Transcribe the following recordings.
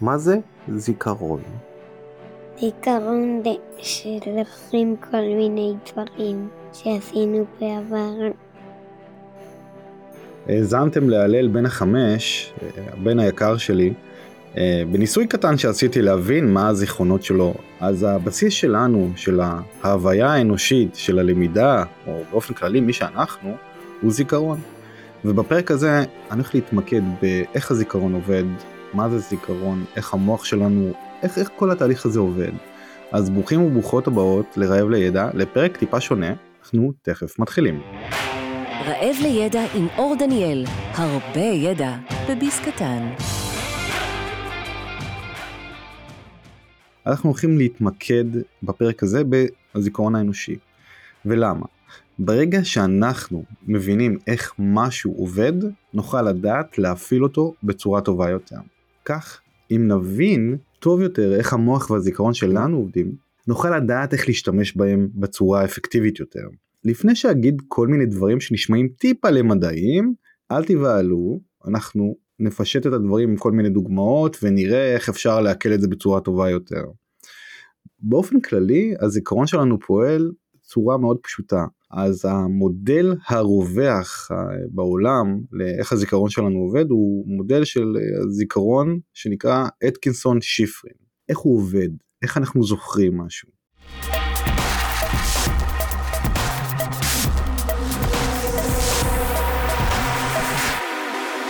מה זה זיכרון? זיכרון זה שזוכרים כל מיני דברים שעשינו בעבר. האזנתם להלל בן החמש, הבן היקר שלי, אה, בניסוי קטן שעשיתי להבין מה הזיכרונות שלו. אז הבסיס שלנו, של ההוויה האנושית, של הלמידה, או באופן כללי מי שאנחנו, הוא זיכרון. ובפרק הזה אני הולך להתמקד באיך הזיכרון עובד, מה זה זיכרון, איך המוח שלנו, איך, איך כל התהליך הזה עובד. אז ברוכים וברוכות הבאות לרעב לידע, לפרק טיפה שונה, אנחנו תכף מתחילים. רעב לידע עם אור דניאל, הרבה ידע בביס קטן. אנחנו הולכים להתמקד בפרק הזה בזיכרון האנושי. ולמה? ברגע שאנחנו מבינים איך משהו עובד, נוכל לדעת להפעיל אותו בצורה טובה יותר. כך, אם נבין טוב יותר איך המוח והזיכרון שלנו עובדים, נוכל לדעת איך להשתמש בהם בצורה אפקטיבית יותר. לפני שאגיד כל מיני דברים שנשמעים טיפה למדעיים, אל תבהלו, אנחנו נפשט את הדברים עם כל מיני דוגמאות ונראה איך אפשר לעכל את זה בצורה טובה יותר. באופן כללי הזיכרון שלנו פועל בצורה מאוד פשוטה. אז המודל הרווח בעולם לאיך הזיכרון שלנו עובד הוא מודל של זיכרון שנקרא אתקינסון שיפרין. איך הוא עובד? איך אנחנו זוכרים משהו?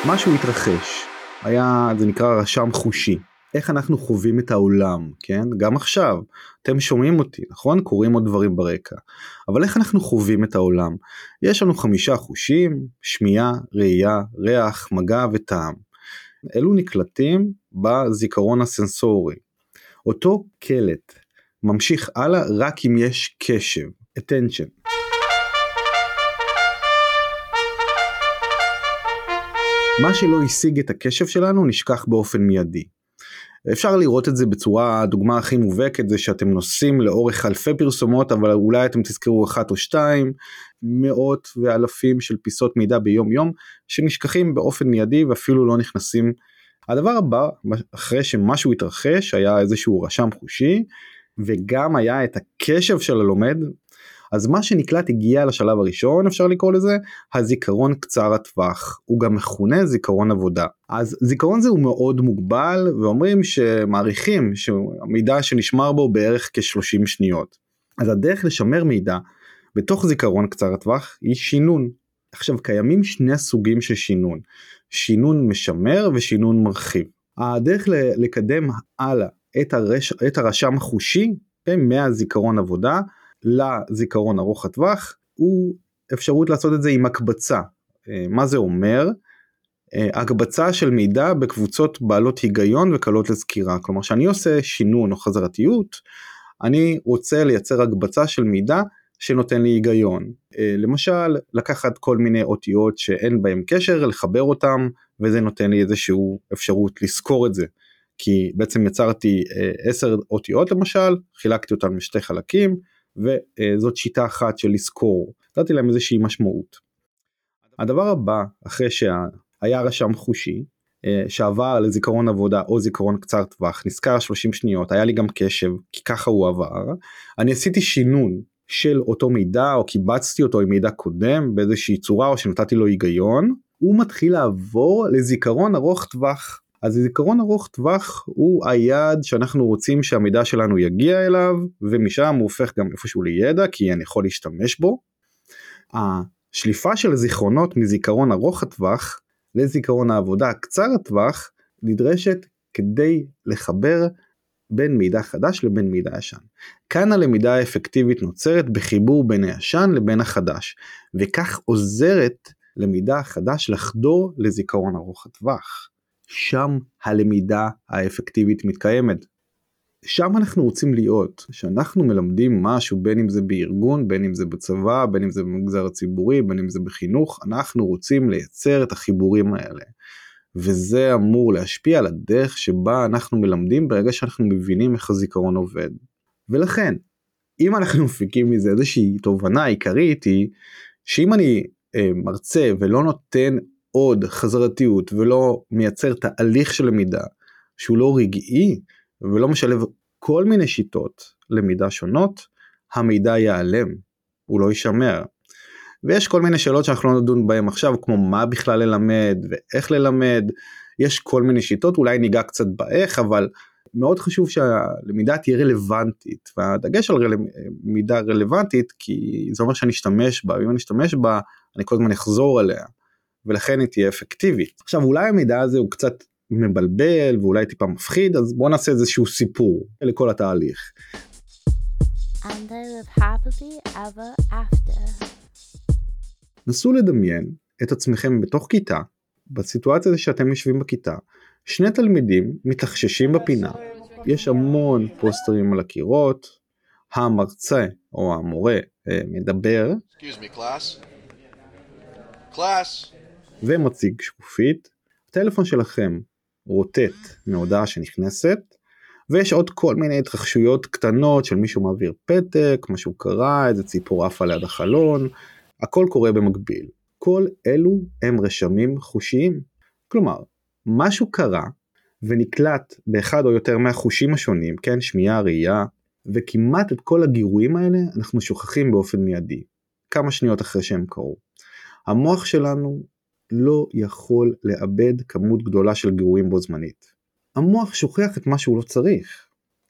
משהו התרחש, היה, זה נקרא רשם חושי. איך אנחנו חווים את העולם, כן? גם עכשיו, אתם שומעים אותי, נכון? קורים עוד דברים ברקע. אבל איך אנחנו חווים את העולם? יש לנו חמישה חושים, שמיעה, ראייה, ריח, מגע וטעם. אלו נקלטים בזיכרון הסנסורי. אותו קלט ממשיך הלאה רק אם יש קשב, attention. מה שלא השיג את הקשב שלנו נשכח באופן מיידי. אפשר לראות את זה בצורה, הדוגמה הכי מובהקת זה שאתם נוסעים לאורך אלפי פרסומות אבל אולי אתם תזכרו אחת או שתיים, מאות ואלפים של פיסות מידע ביום יום שנשכחים באופן מיידי ואפילו לא נכנסים. הדבר הבא, אחרי שמשהו התרחש, היה איזשהו רשם חושי וגם היה את הקשב של הלומד, אז מה שנקלט הגיע לשלב הראשון אפשר לקרוא לזה הזיכרון קצר הטווח. הוא גם מכונה זיכרון עבודה. אז זיכרון זה הוא מאוד מוגבל ואומרים שמעריכים שהמידע שנשמר בו בערך כ-30 שניות. אז הדרך לשמר מידע בתוך זיכרון קצר הטווח היא שינון. עכשיו קיימים שני סוגים של שינון. שינון משמר ושינון מרחיב. הדרך לקדם הלאה את, הרש, את הרשם החושי מהזיכרון עבודה לזיכרון ארוך הטווח הוא אפשרות לעשות את זה עם הקבצה. אה, מה זה אומר? אה, הקבצה של מידע בקבוצות בעלות היגיון וקלות לזכירה. כלומר שאני עושה שינון או חזרתיות, אני רוצה לייצר הקבצה של מידע שנותן לי היגיון. אה, למשל לקחת כל מיני אותיות שאין בהם קשר, לחבר אותם וזה נותן לי איזושהי אפשרות לזכור את זה. כי בעצם יצרתי עשר אותיות למשל, חילקתי אותן לשתי חלקים, וזאת שיטה אחת של לזכור, נתתי להם איזושהי משמעות. הדבר הבא אחרי שהיה רשם חושי אה, שעבר לזיכרון עבודה או זיכרון קצר טווח נזכר 30 שניות היה לי גם קשב כי ככה הוא עבר אני עשיתי שינון של אותו מידע או קיבצתי אותו עם מידע קודם באיזושהי צורה או שנתתי לו היגיון הוא מתחיל לעבור לזיכרון ארוך טווח אז זיכרון ארוך טווח הוא היעד שאנחנו רוצים שהמידע שלנו יגיע אליו ומשם הוא הופך גם איפשהו לידע כי אני יכול להשתמש בו. השליפה של הזיכרונות מזיכרון ארוך הטווח לזיכרון העבודה קצר הטווח נדרשת כדי לחבר בין מידע חדש לבין מידע ישן. כאן הלמידה האפקטיבית נוצרת בחיבור בין הישן לבין החדש וכך עוזרת למידע החדש לחדור לזיכרון ארוך הטווח. שם הלמידה האפקטיבית מתקיימת. שם אנחנו רוצים להיות, שאנחנו מלמדים משהו בין אם זה בארגון, בין אם זה בצבא, בין אם זה במגזר הציבורי, בין אם זה בחינוך, אנחנו רוצים לייצר את החיבורים האלה. וזה אמור להשפיע על הדרך שבה אנחנו מלמדים ברגע שאנחנו מבינים איך הזיכרון עובד. ולכן, אם אנחנו מפיקים מזה איזושהי תובנה עיקרית היא שאם אני אה, מרצה ולא נותן עוד חזרתיות ולא מייצר תהליך של למידה שהוא לא רגעי ולא משלב כל מיני שיטות למידה שונות, המידע ייעלם, הוא לא יישמר. ויש כל מיני שאלות שאנחנו לא נדון בהן עכשיו, כמו מה בכלל ללמד ואיך ללמד, יש כל מיני שיטות, אולי ניגע קצת באיך, אבל מאוד חשוב שהלמידה תהיה רלוונטית, והדגש על למידה רלוונטית, כי זה אומר שאני אשתמש בה, ואם אני אשתמש בה, אני כל הזמן אחזור עליה, ולכן היא תהיה אפקטיבית. עכשיו אולי המידע הזה הוא קצת מבלבל ואולי טיפה מפחיד, אז בואו נעשה איזשהו סיפור לכל התהליך. נסו לדמיין את עצמכם בתוך כיתה, בסיטואציה שאתם יושבים בכיתה, שני תלמידים מתלחששים בפינה, יש המון פוסטרים על הקירות, המרצה או המורה אה, מדבר ומציג שקופית, הטלפון שלכם רוטט מהודעה שנכנסת ויש עוד כל מיני התרחשויות קטנות של מישהו מעביר פתק, משהו קרה, איזה ציפור עפה ליד החלון, הכל קורה במקביל. כל אלו הם רשמים חושיים. כלומר, משהו קרה ונקלט באחד או יותר מהחושים השונים, כן, שמיעה, ראייה, וכמעט את כל הגירויים האלה אנחנו שוכחים באופן מיידי, כמה שניות אחרי שהם קרו. המוח שלנו לא יכול לאבד כמות גדולה של גירויים בו זמנית. המוח שוכח את מה שהוא לא צריך,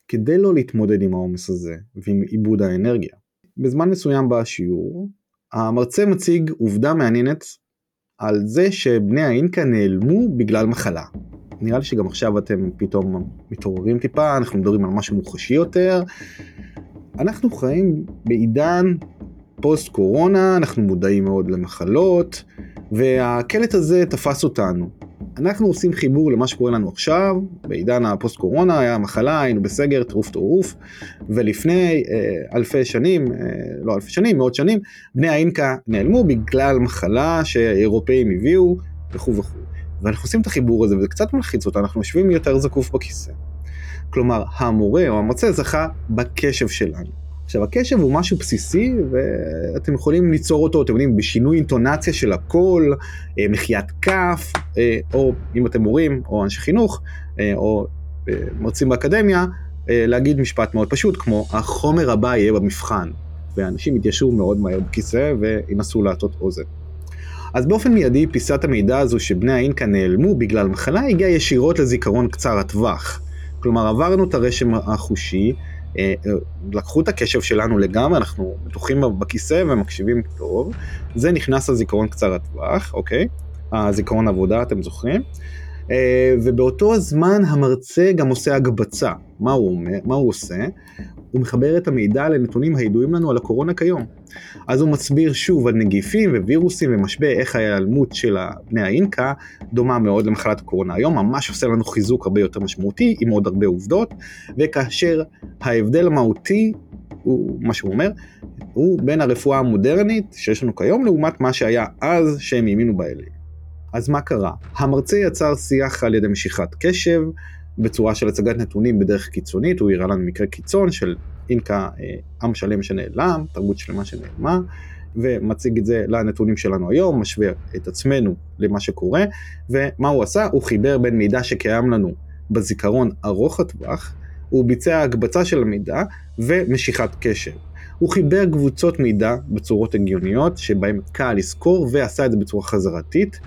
כדי לא להתמודד עם העומס הזה ועם עיבוד האנרגיה. בזמן מסוים בשיעור, המרצה מציג עובדה מעניינת על זה שבני האינקה נעלמו בגלל מחלה. נראה לי שגם עכשיו אתם פתאום מתעוררים טיפה, אנחנו מדברים על משהו מוחשי יותר. אנחנו חיים בעידן פוסט קורונה, אנחנו מודעים מאוד למחלות, והקלט הזה תפס אותנו. אנחנו עושים חיבור למה שקורה לנו עכשיו, בעידן הפוסט קורונה היה מחלה, היינו בסגר, טירוף טירוף, ולפני אה, אלפי שנים, אה, לא אלפי שנים, מאות שנים, בני האינקה נעלמו בגלל מחלה שאירופאים הביאו וכו' וכו'. ואנחנו עושים את החיבור הזה וזה קצת מלחיץ אותנו, אנחנו יושבים יותר זקוף בכיסא. כלומר, המורה או המרצה זכה בקשב שלנו. עכשיו הקשב הוא משהו בסיסי ואתם יכולים ליצור אותו, אתם יודעים, בשינוי אינטונציה של הקול, אה, מחיית כף, אה, או אם אתם מורים או אנשי חינוך, אה, או מרצים באקדמיה, להגיד משפט מאוד פשוט כמו החומר הבא יהיה במבחן, ואנשים יתיישרו מאוד מהר בכיסא וינסו להטות אוזן. אז באופן מיידי פיסת המידע הזו שבני האינקה נעלמו בגלל מחלה הגיעה ישירות לזיכרון קצר הטווח. כלומר עברנו את הרשם החושי לקחו את הקשב שלנו לגמרי, אנחנו בטוחים בכיסא ומקשיבים טוב, זה נכנס לזיכרון קצר הטווח, אוקיי? הזיכרון עבודה, אתם זוכרים? אה, ובאותו הזמן המרצה גם עושה הגבצה. מה הוא, מה הוא עושה? הוא מחבר את המידע לנתונים הידועים לנו על הקורונה כיום. אז הוא מסביר שוב על נגיפים ווירוסים ומשבר איך ההיעלמות של בני האינקה דומה מאוד למחלת הקורונה היום, ממש עושה לנו חיזוק הרבה יותר משמעותי עם עוד הרבה עובדות, וכאשר ההבדל המהותי הוא מה שהוא אומר, הוא בין הרפואה המודרנית שיש לנו כיום לעומת מה שהיה אז שהם האמינו באלה. אז מה קרה? המרצה יצר שיח על ידי משיכת קשב, בצורה של הצגת נתונים בדרך קיצונית, הוא הראה לנו מקרה קיצון של אינקה, אה, עם שלם שנעלם, תרבות שלמה שנעלמה, ומציג את זה לנתונים שלנו היום, משווה את עצמנו למה שקורה, ומה הוא עשה? הוא חיבר בין מידע שקיים לנו בזיכרון ארוך הטווח, הוא ביצע הקבצה של המידע ומשיכת קשר. הוא חיבר קבוצות מידע בצורות הגיוניות שבהן קל לזכור ועשה את זה בצורה חזרתית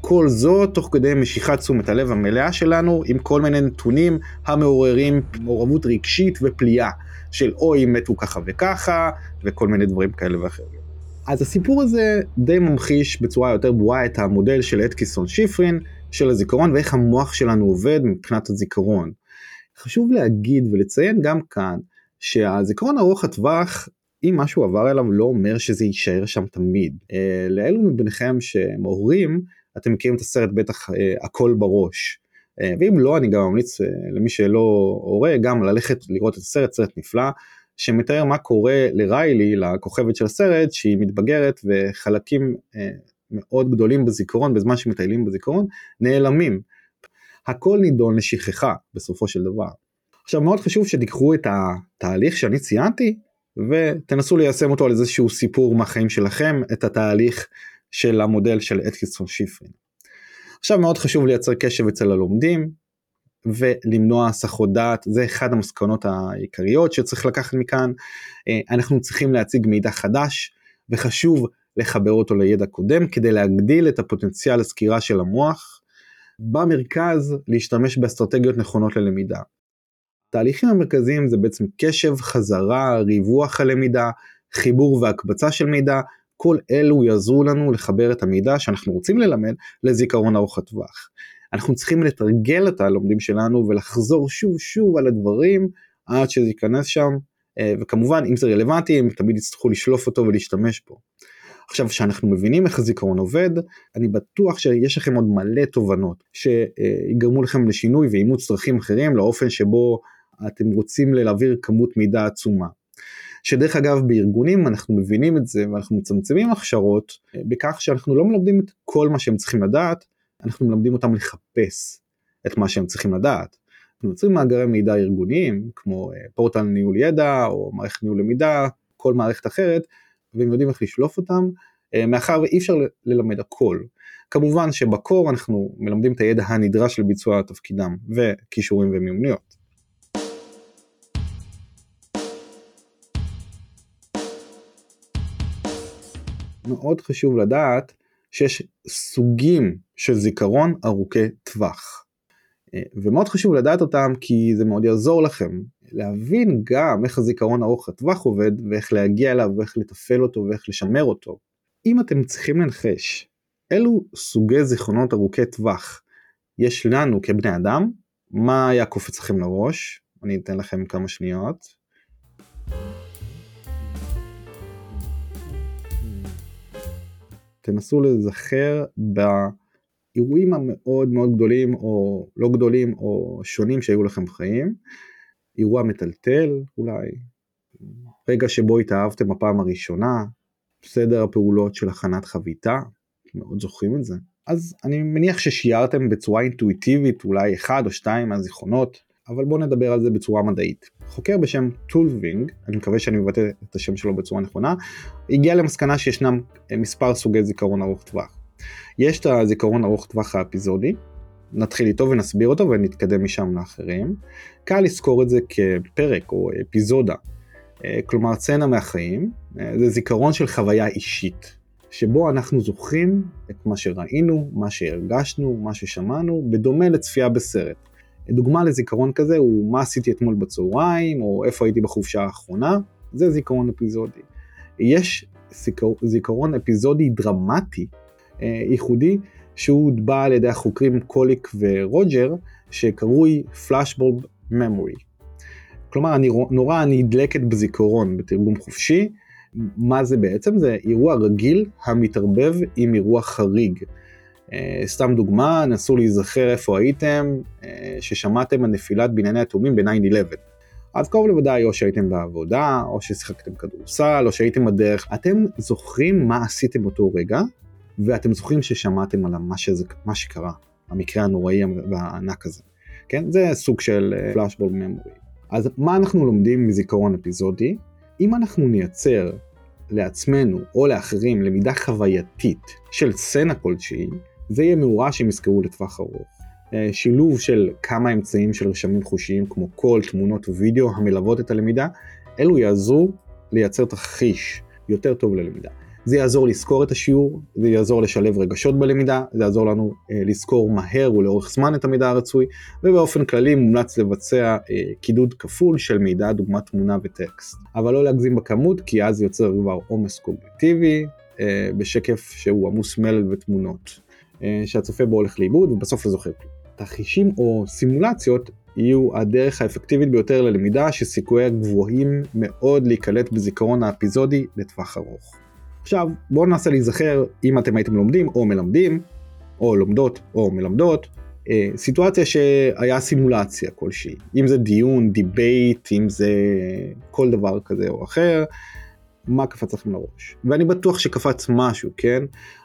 וכל זאת תוך כדי משיכת תשומת הלב המלאה שלנו עם כל מיני נתונים המעוררים מעורבות רגשית ופליאה של אוי מתו ככה וככה וכל מיני דברים כאלה ואחרים. אז הסיפור הזה די ממחיש בצורה יותר ברורה את המודל של אתקיסון שיפרין של הזיכרון ואיך המוח שלנו עובד מבחינת הזיכרון. חשוב להגיד ולציין גם כאן שהזיכרון ארוך הטווח אם משהו עבר אליו לא אומר שזה יישאר שם תמיד. אה, לאלו מביניכם שהם הורים, אתם מכירים את הסרט בטח אה, הכל בראש. אה, ואם לא, אני גם ממליץ למי שלא הורה, גם ללכת לראות את הסרט, סרט נפלא, שמתאר מה קורה לריילי, לכוכבת של הסרט, שהיא מתבגרת וחלקים מאוד גדולים בזיכרון, בזמן שמטיילים בזיכרון, נעלמים. הכל נידון לשכחה בסופו של דבר. עכשיו מאוד חשוב שתיקחו את התהליך שאני ציינתי ותנסו ליישם אותו על איזשהו סיפור מהחיים שלכם, את התהליך של המודל של אתקיסון שיפרין. עכשיו מאוד חשוב לייצר קשב אצל הלומדים, ולמנוע הסחות דעת זה אחד המסקנות העיקריות שצריך לקחת מכאן אנחנו צריכים להציג מידע חדש וחשוב לחבר אותו לידע קודם כדי להגדיל את הפוטנציאל הסקירה של המוח. במרכז להשתמש באסטרטגיות נכונות ללמידה. התהליכים המרכזיים זה בעצם קשב, חזרה, ריווח הלמידה, חיבור והקבצה של מידע, כל אלו יעזרו לנו לחבר את המידע שאנחנו רוצים ללמד לזיכרון ארוך הטווח. אנחנו צריכים לתרגל את הלומדים שלנו ולחזור שוב שוב על הדברים עד שזה ייכנס שם, אה, וכמובן אם זה רלוונטי הם תמיד יצטרכו לשלוף אותו ולהשתמש בו. עכשיו כשאנחנו מבינים איך הזיכרון עובד אני בטוח שיש לכם עוד מלא תובנות שיגרמו לכם לשינוי ואימוץ צרכים אחרים לאופן שבו אתם רוצים להעביר כמות מידע עצומה. שדרך אגב בארגונים אנחנו מבינים את זה ואנחנו מצמצמים הכשרות בכך שאנחנו לא מלמדים את כל מה שהם צריכים לדעת אנחנו מלמדים אותם לחפש את מה שהם צריכים לדעת. אנחנו יוצרים מאגרי מידע ארגוניים כמו פורטל ניהול ידע או מערכת ניהול למידה כל מערכת אחרת והם יודעים איך לשלוף אותם, אה, מאחר ואי אפשר ללמד הכל. כמובן שבקור אנחנו מלמדים את הידע הנדרש לביצוע תפקידם וכישורים ומיומנויות. מאוד חשוב לדעת שיש סוגים של זיכרון ארוכי טווח. אה, ומאוד חשוב לדעת אותם כי זה מאוד יעזור לכם להבין גם איך הזיכרון ארוך הטווח עובד ואיך להגיע אליו ואיך לתפעל אותו ואיך לשמר אותו. אם אתם צריכים לנחש אילו סוגי זיכרונות ארוכי טווח יש לנו כבני אדם, מה היה קופץ לכם לראש? אני אתן לכם כמה שניות. תנסו להיזכר באירועים המאוד מאוד גדולים או לא גדולים או שונים שהיו לכם בחיים. אירוע מטלטל אולי, רגע שבו התאהבתם בפעם הראשונה, סדר הפעולות של הכנת חביתה, מאוד זוכרים את זה. אז אני מניח ששיערתם בצורה אינטואיטיבית אולי אחד או שתיים מהזיכרונות, אבל בואו נדבר על זה בצורה מדעית. חוקר בשם טולווינג, אני מקווה שאני מבטא את השם שלו בצורה נכונה, הגיע למסקנה שישנם מספר סוגי זיכרון ארוך טווח. יש את הזיכרון ארוך טווח האפיזודי, נתחיל איתו ונסביר אותו ונתקדם משם לאחרים. קל לזכור את זה כפרק או אפיזודה, אה, כלומר צנע מהחיים, אה, זה זיכרון של חוויה אישית, שבו אנחנו זוכרים את מה שראינו, מה שהרגשנו, מה ששמענו, בדומה לצפייה בסרט. דוגמה לזיכרון כזה הוא מה עשיתי אתמול בצהריים, או איפה הייתי בחופשה האחרונה, זה זיכרון אפיזודי. יש זיכרון אפיזודי דרמטי, אה, ייחודי, שהוא הוטבע על ידי החוקרים קוליק ורוג'ר, שקרוי Flashbulb Memory. כלומר, אני נורא נדלקת בזיכרון בתרגום חופשי. מה זה בעצם? זה אירוע רגיל המתערבב עם אירוע חריג. Uh, סתם דוגמה, נסו להיזכר איפה הייתם, uh, ששמעתם על נפילת בנייני התאומים ב-9-11. אז קרוב לוודאי או שהייתם בעבודה, או ששיחקתם כדורסל, או שהייתם בדרך. אתם זוכרים מה עשיתם באותו רגע, ואתם זוכרים ששמעתם על מה, שזה, מה שקרה, המקרה הנוראי והענק הזה. כן? זה סוג של פלאשבול uh, ממורי. אז מה אנחנו לומדים מזיכרון אפיזודי? אם אנחנו נייצר לעצמנו או לאחרים למידה חווייתית של סצנה כלשהי, זה יהיה מאורע שהם יזכרו לטווח ארוך. אה, שילוב של כמה אמצעים של רשמים חושיים כמו קול, תמונות ווידאו המלוות את הלמידה, אלו יעזרו לייצר תרחיש יותר טוב ללמידה. זה יעזור לזכור את השיעור, זה יעזור לשלב רגשות בלמידה, זה יעזור לנו אה, לזכור מהר ולאורך זמן את המידע הרצוי, ובאופן כללי מומלץ לבצע אה, קידוד כפול של מידע דוגמת תמונה וטקסט. אבל לא להגזים בכמות, כי אז יוצר כבר עומס קוגניטיבי אה, בשקף שהוא עמוס מלל ותמונות, שהצופה בו הולך לאיבוד ובסוף לא זוכר. תרחישים או סימולציות יהיו הדרך האפקטיבית ביותר ללמידה שסיכוייה גבוהים מאוד להיקלט בזיכרון האפיזודי לטווח ארוך. עכשיו בואו ננסה להיזכר אם אתם הייתם לומדים או מלמדים או לומדות או מלמדות אה, סיטואציה שהיה סימולציה כלשהי אם זה דיון debate אם זה כל דבר כזה או אחר מה קפץ לכם לראש ואני בטוח שקפץ משהו כן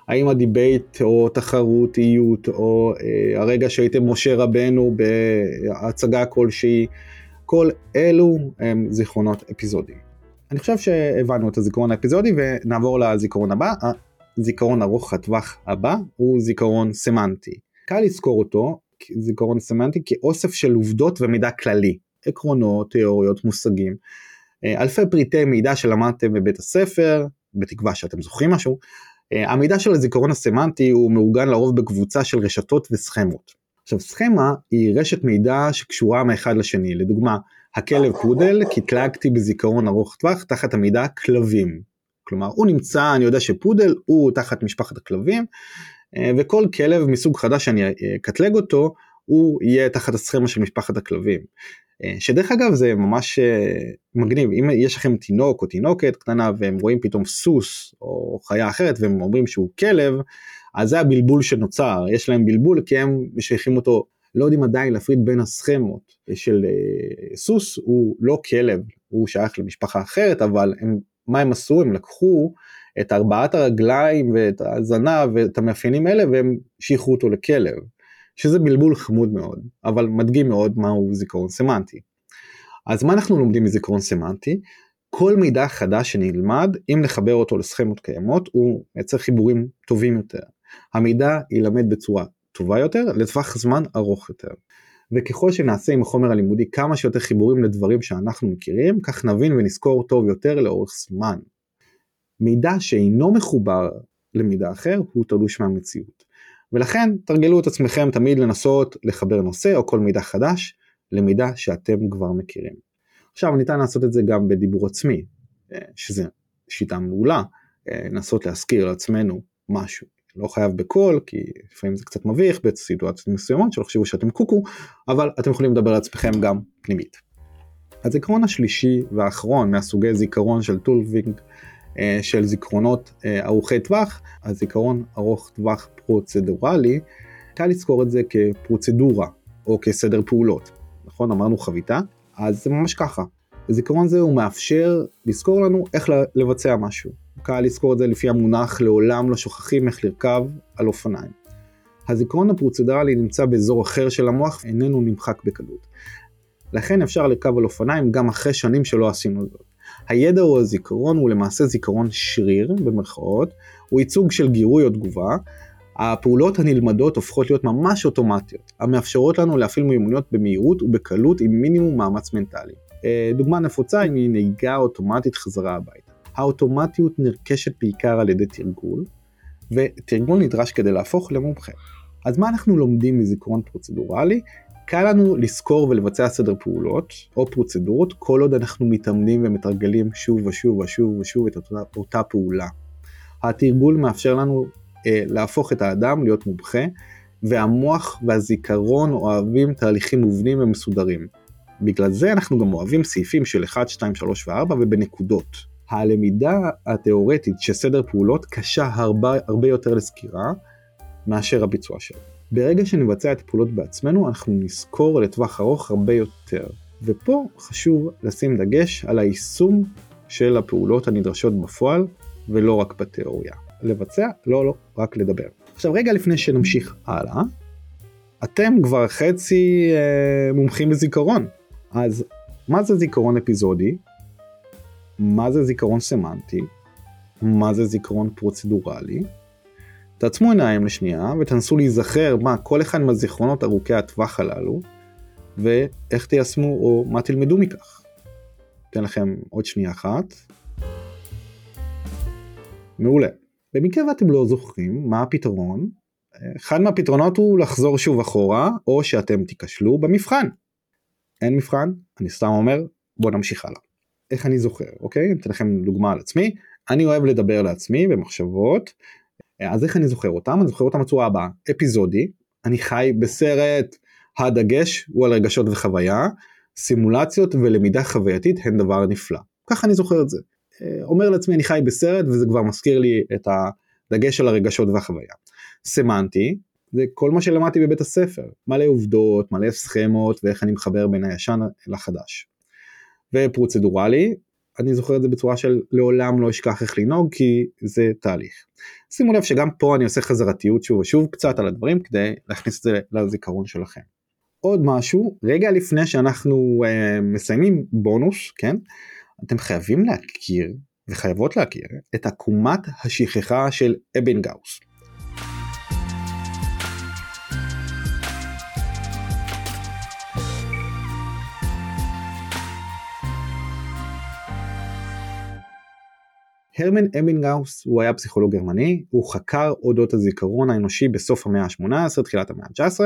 האם ה debate או תחרותיות או אה, הרגע שהייתם משה רבנו בהצגה כלשהי כל אלו הם זיכרונות אפיזודיים. אני חושב שהבנו את הזיכרון האפיזודי ונעבור לזיכרון הבא. הזיכרון ארוך הטווח הבא הוא זיכרון סמנטי. קל לזכור אותו זיכרון סמנטי כאוסף של עובדות ומידע כללי, עקרונות, תיאוריות, מושגים, אלפי פריטי מידע שלמדתם בבית הספר, בתקווה שאתם זוכרים משהו, אה, המידע של הזיכרון הסמנטי הוא מעוגן לרוב בקבוצה של רשתות וסכמות. עכשיו סכמה היא רשת מידע שקשורה מאחד לשני, לדוגמה הכלב פודל קטלגתי בזיכרון ארוך טווח תחת המידע כלבים. כלומר הוא נמצא, אני יודע שפודל הוא תחת משפחת הכלבים אה, וכל כלב מסוג חדש שאני אקטלג אותו הוא יהיה תחת הסכמה של משפחת הכלבים. אה, שדרך אגב זה ממש אה, מגניב אם יש לכם תינוק או תינוקת קטנה והם רואים פתאום סוס או חיה אחרת והם אומרים שהוא כלב אז זה הבלבול שנוצר יש להם בלבול כי הם משייכים אותו לא יודעים עדיין להפריד בין הסכמות של אה, סוס הוא לא כלב הוא שייך למשפחה אחרת אבל הם מה הם עשו הם לקחו את ארבעת הרגליים ואת הזנב ואת המאפיינים האלה והם שייכו אותו לכלב. שזה בלבול חמוד מאוד, אבל מדגים מאוד מהו זיכרון סמנטי. אז מה אנחנו לומדים מזיכרון סמנטי? כל מידע חדש שנלמד, אם נחבר אותו לסכמות קיימות, הוא מייצר חיבורים טובים יותר. המידע ילמד בצורה טובה יותר, לטווח זמן ארוך יותר. וככל שנעשה עם החומר הלימודי כמה שיותר חיבורים לדברים שאנחנו מכירים, כך נבין ונזכור טוב יותר לאורך זמן. מידע שאינו מחובר למידע אחר הוא תלוש מהמציאות. ולכן תרגלו את עצמכם תמיד לנסות לחבר נושא או כל מידע חדש למידע שאתם כבר מכירים. עכשיו ניתן לעשות את זה גם בדיבור עצמי, אה, שזה שיטה מעולה, אה, לנסות להזכיר לעצמנו משהו. לא חייב בקול כי לפעמים זה קצת מביך בסיטואציות מסוימות שלא חשבו שאתם קוקו אבל אתם יכולים לדבר על עצמכם גם פנימית. הזיכרון השלישי והאחרון מסוגי הזיכרון של טולווינג של זיכרונות אה, ארוכי טווח, הזיכרון ארוך טווח פרוצדורלי, קל לזכור את זה כפרוצדורה או כסדר פעולות. נכון אמרנו חביתה? אז זה ממש ככה. זיכרון זה הוא מאפשר לזכור לנו איך לבצע משהו. קל לזכור את זה לפי המונח לעולם לא שוכחים איך לרכב על אופניים. הזיכרון הפרוצדורלי נמצא באזור אחר של המוח ואיננו נמחק בקלות. לכן אפשר לרכב על אופניים גם אחרי שנים שלא עשינו זאת. הידע או הזיכרון הוא למעשה זיכרון שריר במרכאות, הוא ייצוג של גירוי או תגובה. הפעולות הנלמדות הופכות להיות ממש אוטומטיות, המאפשרות לנו להפעיל מיומנויות במהירות ובקלות עם מינימום מאמץ מנטלי. אה, דוגמה נפוצה היא נהיגה אוטומטית חזרה הביתה. האוטומטיות נרכשת בעיקר על ידי תרגול, ותרגול נדרש כדי להפוך למומחה. אז מה אנחנו לומדים מזיכרון פרוצדורלי? קל לנו לזכור ולבצע סדר פעולות או פרוצדורות כל עוד אנחנו מתאמנים ומתרגלים שוב ושוב ושוב ושוב את אותה, אותה פעולה. התרגול מאפשר לנו אה, להפוך את האדם להיות מומחה והמוח והזיכרון אוהבים תהליכים מובנים ומסודרים. בגלל זה אנחנו גם אוהבים סעיפים של 1, 2, 3 ו-4 ובנקודות. הלמידה התאורטית של סדר פעולות קשה הרבה, הרבה יותר לסקירה מאשר הביצוע שלו. ברגע שנבצע את הפעולות בעצמנו אנחנו נזכור לטווח ארוך הרבה יותר. ופה חשוב לשים דגש על היישום של הפעולות הנדרשות בפועל ולא רק בתיאוריה. לבצע, לא לא, רק לדבר. עכשיו רגע לפני שנמשיך הלאה, אתם כבר חצי אה, מומחים בזיכרון. אז מה זה זיכרון אפיזודי? מה זה זיכרון סמנטי? מה זה זיכרון פרוצדורלי? תעצמו עיניים לשנייה ותנסו להיזכר מה כל אחד מהזיכרונות ארוכי הטווח הללו ואיך תיישמו או מה תלמדו מכך. אתן לכם עוד שנייה אחת. מעולה. במקרה ואתם לא זוכרים מה הפתרון, אחד מהפתרונות הוא לחזור שוב אחורה או שאתם תיכשלו במבחן. אין מבחן, אני סתם אומר בוא נמשיך הלאה. איך אני זוכר, אוקיי? אני אתן לכם דוגמה על עצמי. אני אוהב לדבר לעצמי במחשבות אז איך אני זוכר אותם? אני זוכר אותם בצורה הבאה, אפיזודי, אני חי בסרט, הדגש הוא על רגשות וחוויה, סימולציות ולמידה חווייתית הן דבר נפלא. ככה אני זוכר את זה. אה, אומר לעצמי אני חי בסרט וזה כבר מזכיר לי את הדגש על הרגשות והחוויה. סמנטי, זה כל מה שלמדתי בבית הספר, מלא עובדות, מלא סכמות ואיך אני מחבר בין הישן לחדש. ופרוצדורלי, אני זוכר את זה בצורה של לעולם לא אשכח איך לנהוג כי זה תהליך. שימו לב שגם פה אני עושה חזרתיות שוב ושוב קצת על הדברים כדי להכניס את זה לזיכרון שלכם. עוד משהו, רגע לפני שאנחנו uh, מסיימים בונוס, כן? אתם חייבים להכיר וחייבות להכיר את עקומת השכחה של אבן גאוס. הרמן אמינגאוס הוא היה פסיכולוג גרמני, הוא חקר אודות הזיכרון האנושי בסוף המאה ה-18, תחילת המאה ה-19,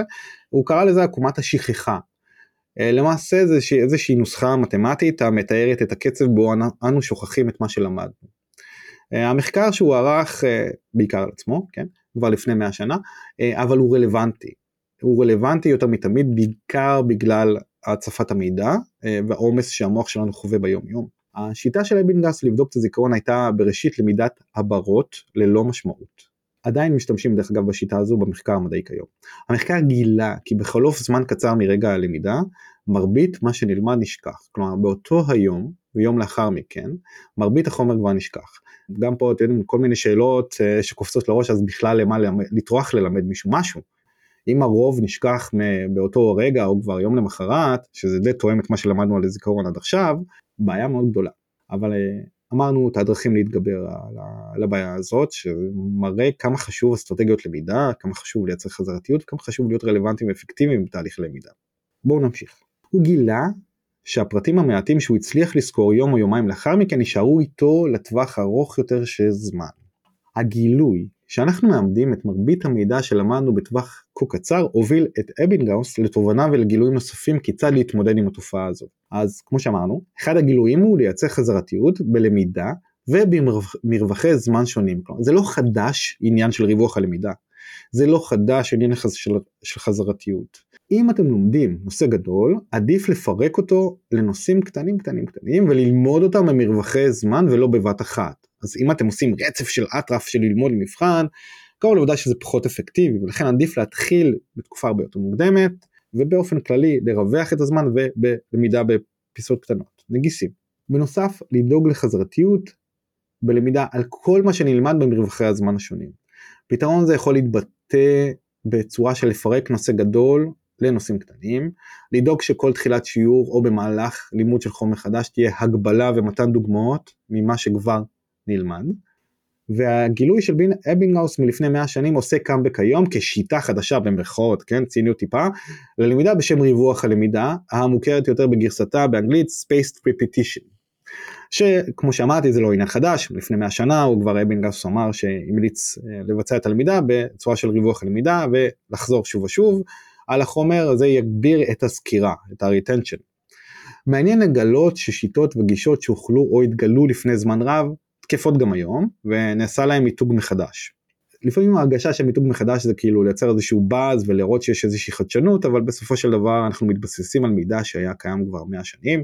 הוא קרא לזה עקומת השכחה. אה, למעשה זה איזושהי נוסחה מתמטית המתארת את הקצב בו אנו שוכחים את מה שלמדנו. אה, המחקר שהוא ערך אה, בעיקר על עצמו, כן, כבר לפני 100 שנה, אבל הוא רלוונטי. הוא רלוונטי יותר מתמיד בעיקר בגלל הצפת המידע והעומס שהמוח שלנו חווה ביום יום. השיטה של אבינגס לבדוק את הזיכרון הייתה בראשית למידת הברות ללא משמעות. עדיין משתמשים דרך אגב בשיטה הזו במחקר המדעי כיום. המחקר גילה כי בחלוף זמן קצר מרגע הלמידה, מרבית מה שנלמד נשכח. כלומר באותו היום ויום לאחר מכן, מרבית החומר כבר נשכח. גם פה אתם יודעים כל מיני שאלות uh, שקופצות לראש אז בכלל למה לטרוח ללמד מישהו משהו. אם הרוב נשכח באותו רגע או כבר יום למחרת, שזה די תואם את מה שלמדנו על הזיכרון עד עכשיו, בעיה מאוד גדולה. אבל uh, אמרנו את הדרכים להתגבר על הבעיה הזאת, שמראה כמה חשוב אסטרטגיות למידה, כמה חשוב לייצר חזרתיות, כמה חשוב להיות רלוונטיים ואפקטיביים בתהליך למידה. בואו נמשיך. הוא גילה שהפרטים המעטים שהוא הצליח לזכור יום או יומיים לאחר מכן יישארו איתו לטווח ארוך יותר של זמן. הגילוי שאנחנו מאמדים את מרבית המידע שלמדנו בטווח כה קצר הוביל את אבינגאוס לתובנה ולגילויים נוספים כיצד להתמודד עם התופעה הזאת. אז כמו שאמרנו, אחד הגילויים הוא לייצר חזרתיות בלמידה ובמרווחי זמן שונים. כלומר, זה לא חדש עניין של ריווח הלמידה, זה לא חדש עניין של, של חזרתיות. אם אתם לומדים נושא גדול, עדיף לפרק אותו לנושאים קטנים קטנים קטנים וללמוד אותם במרווחי זמן ולא בבת אחת. אז אם אתם עושים רצף של אטרף של ללמוד למבחן, קרוב לעובדה שזה פחות אפקטיבי ולכן עדיף להתחיל בתקופה הרבה יותר מוקדמת ובאופן כללי לרווח את הזמן ובלמידה בפיסות קטנות, נגיסים. בנוסף לדאוג לחזרתיות בלמידה על כל מה שנלמד במרווחי הזמן השונים. פתרון זה יכול להתבטא בצורה של לפרק נושא גדול לנושאים קטנים, לדאוג שכל תחילת שיעור או במהלך לימוד של חומר חדש תהיה הגבלה ומתן דוגמאות ממה שכבר נלמד. והגילוי של אבינגהאוס מלפני 100 שנים עושה קאמבק היום כשיטה חדשה במרכאות, כן, ציניות טיפה, ללמידה בשם ריווח הלמידה, המוכרת יותר בגרסתה באנגלית Spaced Repetition. שכמו שאמרתי זה לא עניין חדש, לפני 100 שנה הוא כבר אבינגהאוס אמר שהמליץ אה, לבצע את הלמידה בצורה של ריווח הלמידה ולחזור שוב ושוב על החומר, זה יגביר את הסקירה, את ה-retention. מעניין לגלות ששיטות וגישות שהוכלו או התגלו לפני זמן רב תקפות גם היום ונעשה להם מיתוג מחדש. לפעמים ההרגשה של מיתוג מחדש זה כאילו לייצר איזשהו באז ולראות שיש איזושהי חדשנות אבל בסופו של דבר אנחנו מתבססים על מידע שהיה קיים כבר 100 שנים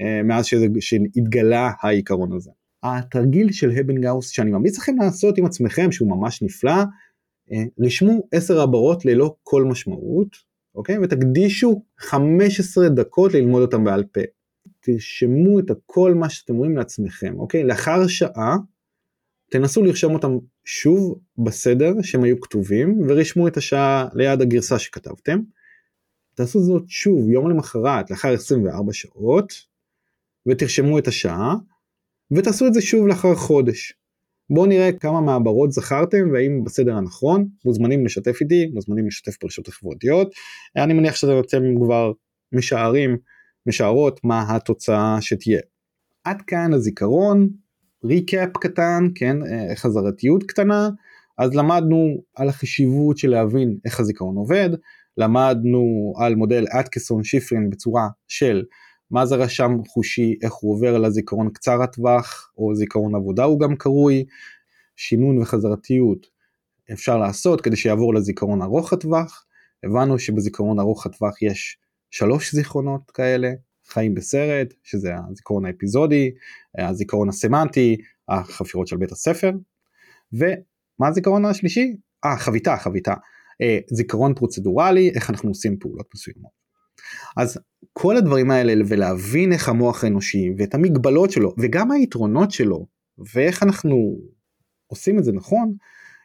אה, מאז שהתגלה העיקרון הזה. התרגיל של הבנגאוס שאני ממליץ לכם לעשות עם עצמכם שהוא ממש נפלא אה, רשמו 10 הברות ללא כל משמעות אוקיי ותקדישו 15 דקות ללמוד אותם בעל פה. תרשמו את כל מה שאתם רואים לעצמכם, אוקיי? לאחר שעה תנסו לרשום אותם שוב בסדר שהם היו כתובים ורשמו את השעה ליד הגרסה שכתבתם. תעשו זאת שוב יום למחרת לאחר 24 שעות ותרשמו את השעה ותעשו את זה שוב לאחר חודש. בואו נראה כמה מעברות זכרתם והאם בסדר הנכון, מוזמנים לשתף איתי, מוזמנים לשתף ברשתות החברתיות, אני מניח שאתם כבר משערים משערות מה התוצאה שתהיה. עד כאן הזיכרון, ריקאפ קטן, כן, אה, חזרתיות קטנה, אז למדנו על החשיבות של להבין איך הזיכרון עובד, למדנו על מודל אטקסון שיפרין בצורה של מה זה רשם חושי, איך הוא עובר לזיכרון קצר הטווח, או זיכרון עבודה הוא גם קרוי, שינון וחזרתיות אפשר לעשות כדי שיעבור לזיכרון ארוך הטווח, הבנו שבזיכרון ארוך הטווח יש שלוש זיכרונות כאלה, חיים בסרט, שזה הזיכרון האפיזודי, הזיכרון הסמנטי, החפירות של בית הספר, ומה הזיכרון השלישי? אה, חביתה, חביתה. אה, זיכרון פרוצדורלי, איך אנחנו עושים פעולות מסוימות. אז כל הדברים האלה ולהבין איך המוח האנושי ואת המגבלות שלו וגם היתרונות שלו ואיך אנחנו עושים את זה נכון,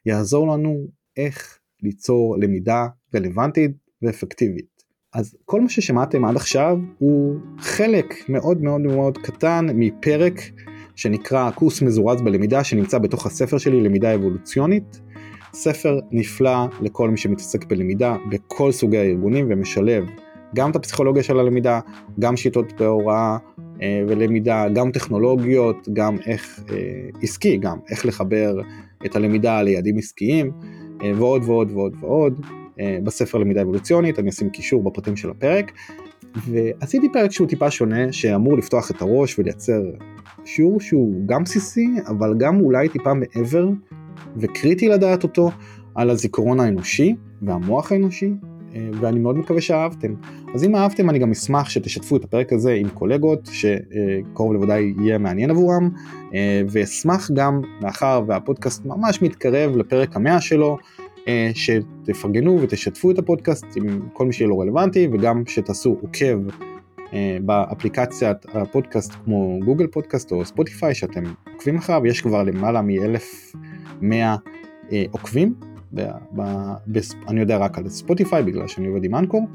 יעזור לנו איך ליצור למידה רלוונטית ואפקטיבית. אז כל מה ששמעתם עד עכשיו הוא חלק מאוד מאוד מאוד קטן מפרק שנקרא קורס מזורז בלמידה שנמצא בתוך הספר שלי למידה אבולוציונית. ספר נפלא לכל מי שמתעסק בלמידה בכל סוגי הארגונים ומשלב גם את הפסיכולוגיה של הלמידה, גם שיטות בהוראה אה, ולמידה גם טכנולוגיות, גם איך עסקי, גם איך לחבר את הלמידה ליעדים עסקיים ועוד ועוד ועוד ועוד. בספר למידה אבולוציונית, אני אשים קישור בפרטים של הפרק. ועשיתי פרק שהוא טיפה שונה, שאמור לפתוח את הראש ולייצר שיעור שהוא גם בסיסי, אבל גם אולי טיפה מעבר וקריטי לדעת אותו על הזיכרון האנושי והמוח האנושי, אה, ואני מאוד מקווה שאהבתם. אז אם אהבתם אני גם אשמח שתשתפו את הפרק הזה עם קולגות שקרוב לוודאי יהיה מעניין עבורם, אה, ואשמח גם, מאחר והפודקאסט ממש מתקרב לפרק המאה שלו, אה, שתפרגנו ותשתפו את הפודקאסט עם כל מי שיהיה לו רלוונטי, וגם שתעשו עוקב באפליקציית הפודקאסט כמו גוגל פודקאסט או ספוטיפיי שאתם עוקבים אחריו, יש כבר למעלה מ-1100 עוקבים. ב, ב, ב, אני יודע רק על ספוטיפיי בגלל שאני עובד עם אנקור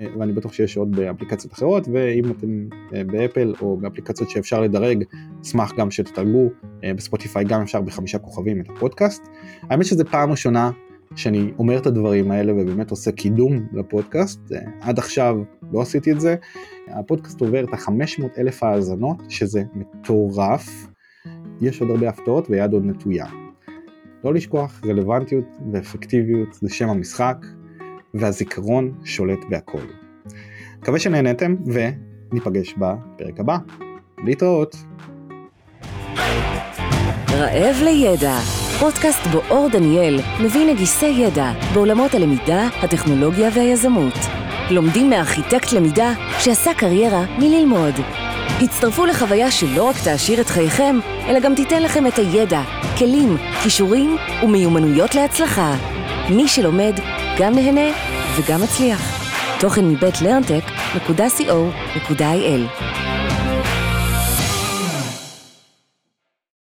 אה, ואני בטוח שיש עוד באפליקציות אחרות ואם אתם אה, באפל או באפליקציות שאפשר לדרג אשמח גם שתתרגו אה, בספוטיפיי גם אפשר בחמישה כוכבים את הפודקאסט. האמת שזה פעם ראשונה שאני אומר את הדברים האלה ובאמת עושה קידום לפודקאסט עד עכשיו לא עשיתי את זה הפודקאסט עובר את ה-500 אלף האזנות שזה מטורף יש עוד הרבה הפתעות ויד עוד נטויה. לא לשכוח, רלוונטיות ואפקטיביות זה שם המשחק, והזיכרון שולט בהכל. מקווה שנהנתם, וניפגש בפרק הבא. להתראות. רעב לידע, פודקאסט בו אור דניאל מביא נגיסי ידע בעולמות הלמידה, הטכנולוגיה והיזמות. לומדים מארכיטקט למידה שעשה קריירה מללמוד. הצטרפו לחוויה שלא רק תעשיר את חייכם, אלא גם תיתן לכם את הידע, כלים, כישורים ומיומנויות להצלחה. מי שלומד, גם נהנה וגם מצליח. תוכן מבית לרנטק.co.il